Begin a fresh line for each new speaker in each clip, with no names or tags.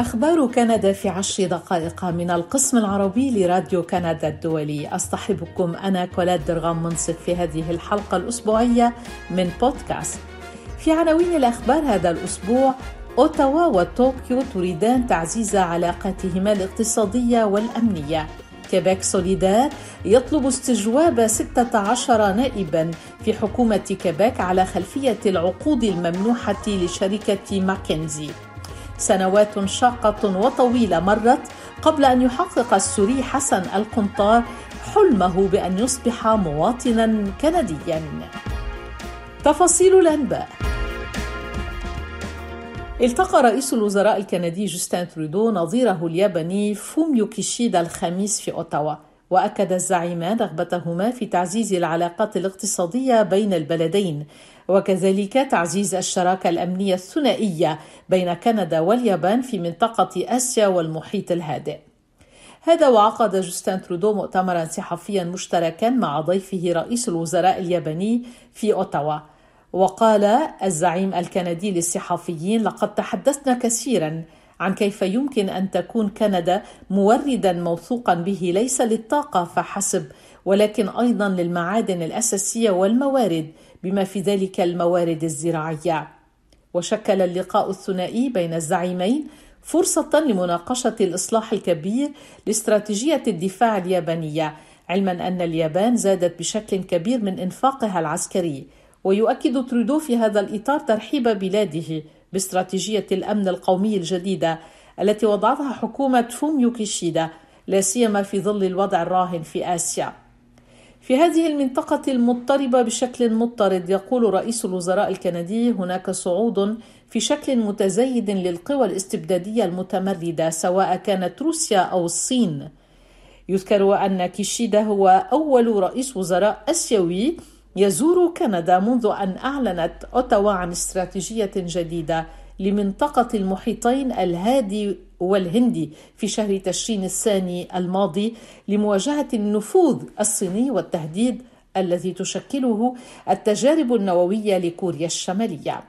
أخبار كندا في عشر دقائق من القسم العربي لراديو كندا الدولي. أصطحبكم أنا كوليت ضرغام منصف في هذه الحلقة الأسبوعية من بودكاست. في عناوين الأخبار هذا الأسبوع أوتاوا وطوكيو تريدان تعزيز علاقاتهما الاقتصادية والأمنية. كيبيك سوليدار يطلب استجواب 16 نائبا في حكومة كيبيك على خلفية العقود الممنوحة لشركة ماكنزي. سنوات شاقة وطويلة مرت قبل أن يحقق السوري حسن القنطار حلمه بأن يصبح مواطنا كنديا. تفاصيل الأنباء. التقى رئيس الوزراء الكندي جوستين ترودو نظيره الياباني فوميو كيشيدا الخميس في أوتاوا وأكد الزعيمان رغبتهما في تعزيز العلاقات الاقتصادية بين البلدين. وكذلك تعزيز الشراكة الأمنية الثنائية بين كندا واليابان في منطقة آسيا والمحيط الهادئ. هذا وعقد جوستين ترودو مؤتمرا صحفيا مشتركا مع ضيفه رئيس الوزراء الياباني في أوتاوا. وقال الزعيم الكندي للصحفيين لقد تحدثنا كثيرا عن كيف يمكن أن تكون كندا موردا موثوقا به ليس للطاقة فحسب ولكن أيضا للمعادن الأساسية والموارد بما في ذلك الموارد الزراعية وشكل اللقاء الثنائي بين الزعيمين فرصة لمناقشة الإصلاح الكبير لاستراتيجية الدفاع اليابانية علما أن اليابان زادت بشكل كبير من إنفاقها العسكري ويؤكد ترودو في هذا الإطار ترحيب بلاده باستراتيجية الأمن القومي الجديدة التي وضعتها حكومة فوميو كيشيدا لا سيما في ظل الوضع الراهن في آسيا. في هذه المنطقة المضطربة بشكل مضطرد يقول رئيس الوزراء الكندي هناك صعود في شكل متزايد للقوى الاستبدادية المتمردة سواء كانت روسيا أو الصين. يذكر أن كيشيدا هو أول رئيس وزراء آسيوي يزور كندا منذ أن أعلنت أوتاوا عن استراتيجية جديدة لمنطقة المحيطين الهادي والهندي في شهر تشرين الثاني الماضي لمواجهة النفوذ الصيني والتهديد الذي تشكله التجارب النووية لكوريا الشمالية.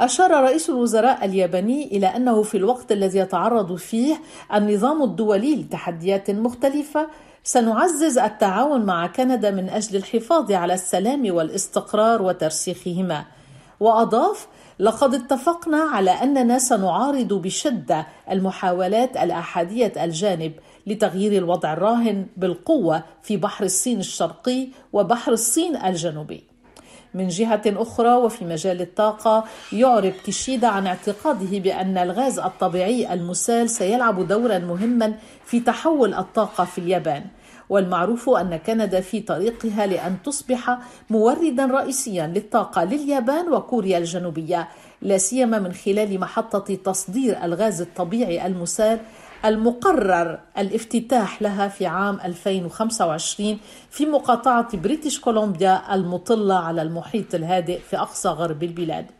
أشار رئيس الوزراء الياباني إلى أنه في الوقت الذي يتعرض فيه النظام الدولي لتحديات مختلفة سنعزز التعاون مع كندا من أجل الحفاظ على السلام والاستقرار وترسيخهما وأضاف لقد اتفقنا على أننا سنعارض بشدة المحاولات الأحادية الجانب لتغيير الوضع الراهن بالقوة في بحر الصين الشرقي وبحر الصين الجنوبي. من جهة أخرى وفي مجال الطاقة يعرب كيشيدا عن اعتقاده بأن الغاز الطبيعي المسال سيلعب دورا مهما في تحول الطاقة في اليابان. والمعروف أن كندا في طريقها لأن تصبح موردا رئيسيا للطاقة لليابان وكوريا الجنوبية لا سيما من خلال محطة تصدير الغاز الطبيعي المسال المقرر الافتتاح لها في عام 2025 في مقاطعة بريتش كولومبيا المطلة على المحيط الهادئ في أقصى غرب البلاد.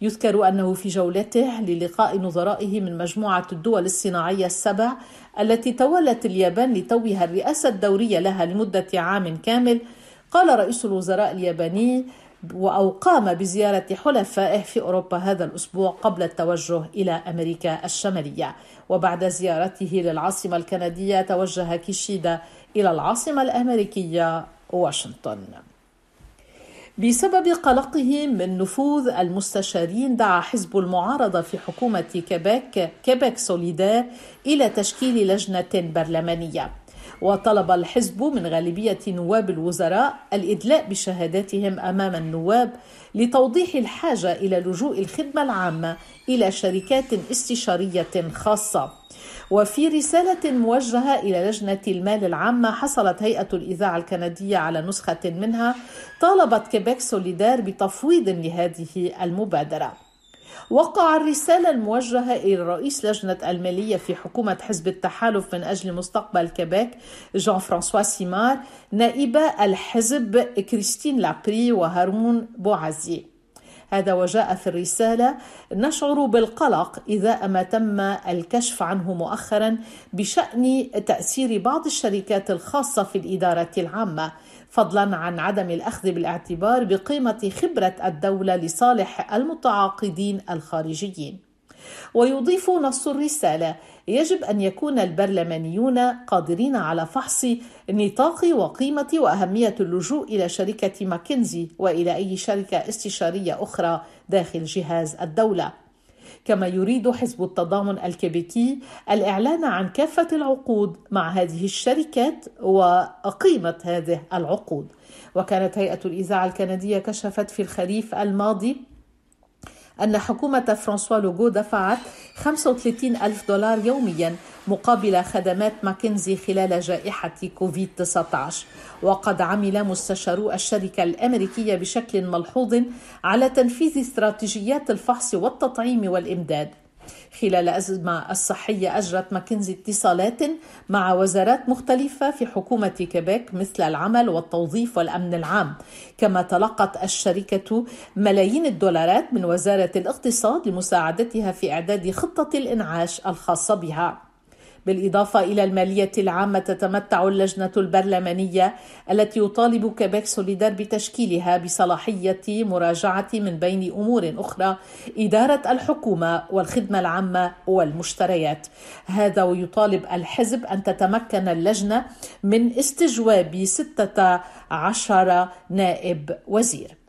يذكر أنه في جولته للقاء نظرائه من مجموعة الدول الصناعية السبع التي تولت اليابان لتوها الرئاسة الدورية لها لمدة عام كامل. قال رئيس الوزراء الياباني أو قام بزيارة حلفائه في أوروبا هذا الأسبوع قبل التوجه إلى أمريكا الشمالية. وبعد زيارته للعاصمة الكندية توجه كيشيدا إلى العاصمة الأمريكية واشنطن. بسبب قلقه من نفوذ المستشارين دعا حزب المعارضة في حكومة كيبيك كيبيك سوليدار إلى تشكيل لجنة برلمانية. وطلب الحزب من غالبية نواب الوزراء الإدلاء بشهاداتهم أمام النواب لتوضيح الحاجة إلى لجوء الخدمة العامة إلى شركات استشارية خاصة. وفي رسالة موجهة إلى لجنة المال العامة حصلت هيئة الإذاعة الكندية على نسخة منها طالبت كيبيك سوليدار بتفويض لهذه المبادرة. وقع الرسالة الموجهة إلى رئيس لجنة المالية في حكومة حزب التحالف من أجل مستقبل كيبيك جان فرانسوا سيمار نائبة الحزب كريستين لابري وهارون بوعزي. هذا وجاء في الرسالة نشعر بالقلق إذا ما تم الكشف عنه مؤخرا بشأن تأثير بعض الشركات الخاصة في الإدارة العامة فضلا عن عدم الأخذ بالاعتبار بقيمة خبرة الدولة لصالح المتعاقدين الخارجيين. ويضيف نص الرسالة. يجب أن يكون البرلمانيون قادرين على فحص نطاق وقيمة وأهمية اللجوء إلى شركة ماكنزي وإلى أي شركة استشارية أخرى داخل جهاز الدولة. كما يريد حزب التضامن الكيبيكي الإعلان عن كافة العقود مع هذه الشركات وقيمة هذه العقود. وكانت هيئة الإذاعة الكندية كشفت في الخريف الماضي أن حكومة فرانسوا لوغو دفعت 35 ألف دولار يوميا مقابل خدمات ماكنزي خلال جائحة كوفيد-19 وقد عمل مستشارو الشركة الأمريكية بشكل ملحوظ على تنفيذ استراتيجيات الفحص والتطعيم والإمداد. خلال الأزمة الصحية أجرت ماكنزي اتصالات مع وزارات مختلفة في حكومة كيبيك مثل العمل والتوظيف والأمن العام. كما تلقت الشركة ملايين الدولارات من وزارة الاقتصاد لمساعدتها في إعداد خطة الإنعاش الخاصة بها. بالإضافة إلى المالية العامة تتمتع اللجنة البرلمانية التي يطالب كيبيك سوليدار بتشكيلها بصلاحية مراجعة من بين أمور أخرى إدارة الحكومة والخدمة العامة والمشتريات. هذا ويطالب الحزب أن تتمكن اللجنة من استجواب 16 نائب وزير.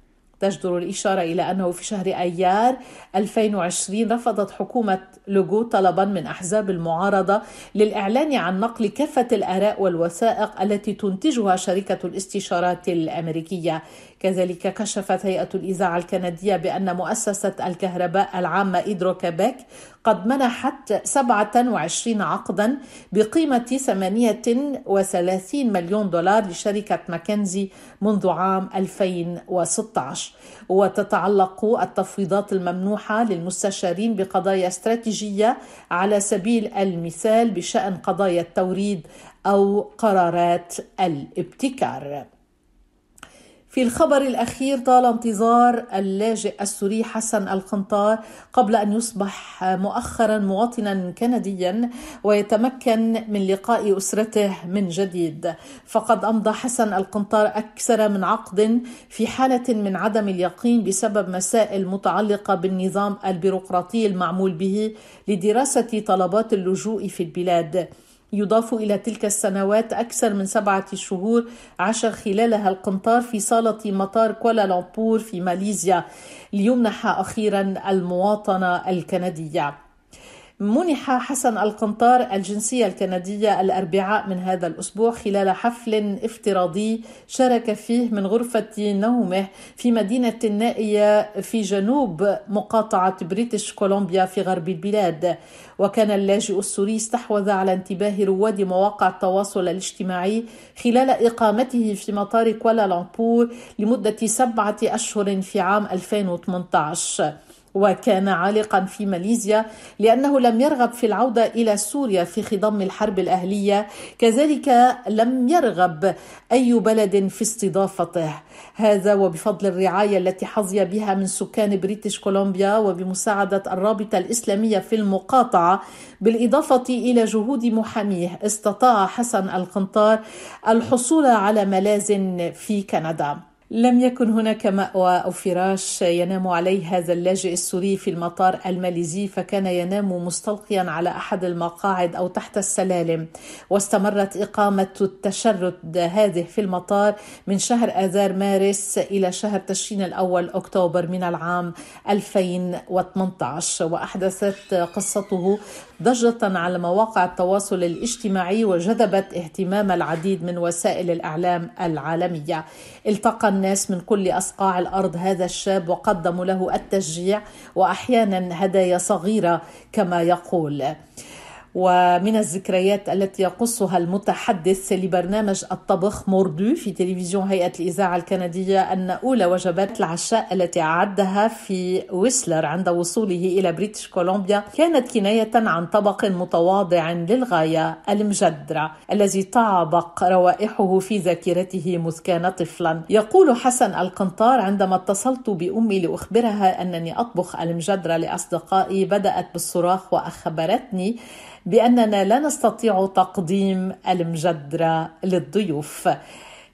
تجدر الإشارة إلى أنه في شهر أيار 2020 رفضت حكومة لوغو طلبا من أحزاب المعارضة للإعلان عن نقل كافة الآراء والوثائق التي تنتجها شركة الاستشارات الأمريكية. كذلك كشفت هيئة الإذاعة الكندية بأن مؤسسة الكهرباء العامة إيدروكابيك قد منحت 27 عقدا بقيمة 38 مليون دولار لشركة ماكنزي منذ عام 2016 وتتعلق التفويضات الممنوحة للمستشارين بقضايا استراتيجية على سبيل المثال بشأن قضايا التوريد أو قرارات الابتكار. في الخبر الأخير طال انتظار اللاجئ السوري حسن القنطار قبل أن يصبح مؤخرا مواطنا كنديا ويتمكن من لقاء أسرته من جديد. فقد أمضى حسن القنطار أكثر من عقد في حالة من عدم اليقين بسبب مسائل متعلقة بالنظام البيروقراطي المعمول به لدراسة طلبات اللجوء في البلاد. يضاف إلى تلك السنوات أكثر من سبعة شهور عاش خلالها القنطار في صالة مطار كوالالمبور في ماليزيا. ليمنح أخيرا المواطنة الكندية. منح حسن القنطار الجنسية الكندية الأربعاء من هذا الأسبوع خلال حفل افتراضي شارك فيه من غرفة نومه في مدينة النائية في جنوب مقاطعة بريتش كولومبيا في غرب البلاد. وكان اللاجئ السوري استحوذ على انتباه رواد مواقع التواصل الاجتماعي خلال إقامته في مطار كوالالمبور لمدة سبعة أشهر في عام 2018 وكان عالقا في ماليزيا لأنه لم يرغب في العودة إلى سوريا في خضم الحرب الأهلية. كذلك لم يرغب أي بلد في استضافته. هذا وبفضل الرعاية التي حظي بها من سكان بريتش كولومبيا وبمساعدة الرابطة الإسلامية في المقاطعة بالإضافة إلى جهود محاميه استطاع حسن القنطار الحصول على ملاذ في كندا. لم يكن هناك مأوى أو فراش ينام عليه هذا اللاجئ السوري في المطار الماليزي فكان ينام مستلقيا على أحد المقاعد أو تحت السلالم. واستمرت إقامة التشرد هذه في المطار من شهر آذار مارس إلى شهر تشرين الأول أكتوبر من العام 2018 وأحدثت قصته ضجة على مواقع التواصل الاجتماعي وجذبت اهتمام العديد من وسائل الإعلام العالمية. التقى الناس من كل أصقاع الأرض هذا الشاب وقدموا له التشجيع وأحيانا هدايا صغيرة كما يقول. ومن الذكريات التي يقصها المتحدث لبرنامج الطبخ موردو في تلفزيون هيئة الإذاعة الكندية أن أولى وجبات العشاء التي أعدها في ويسلر عند وصوله إلى بريتش كولومبيا كانت كناية عن طبق متواضع للغاية المجدرة الذي تعبق روائحه في ذاكرته مذ كان طفلا. يقول حسن القنطار عندما اتصلت بأمي لأخبرها أنني أطبخ المجدرة لأصدقائي بدأت بالصراخ وأخبرتني بأننا لا نستطيع تقديم المجدرة للضيوف.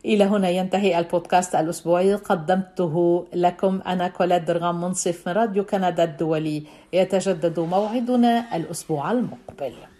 إلى هنا ينتهي البودكاست الأسبوعي. قدمته لكم أنا كولاد درغام منصف من راديو كندا الدولي. يتجدد موعدنا الأسبوع المقبل.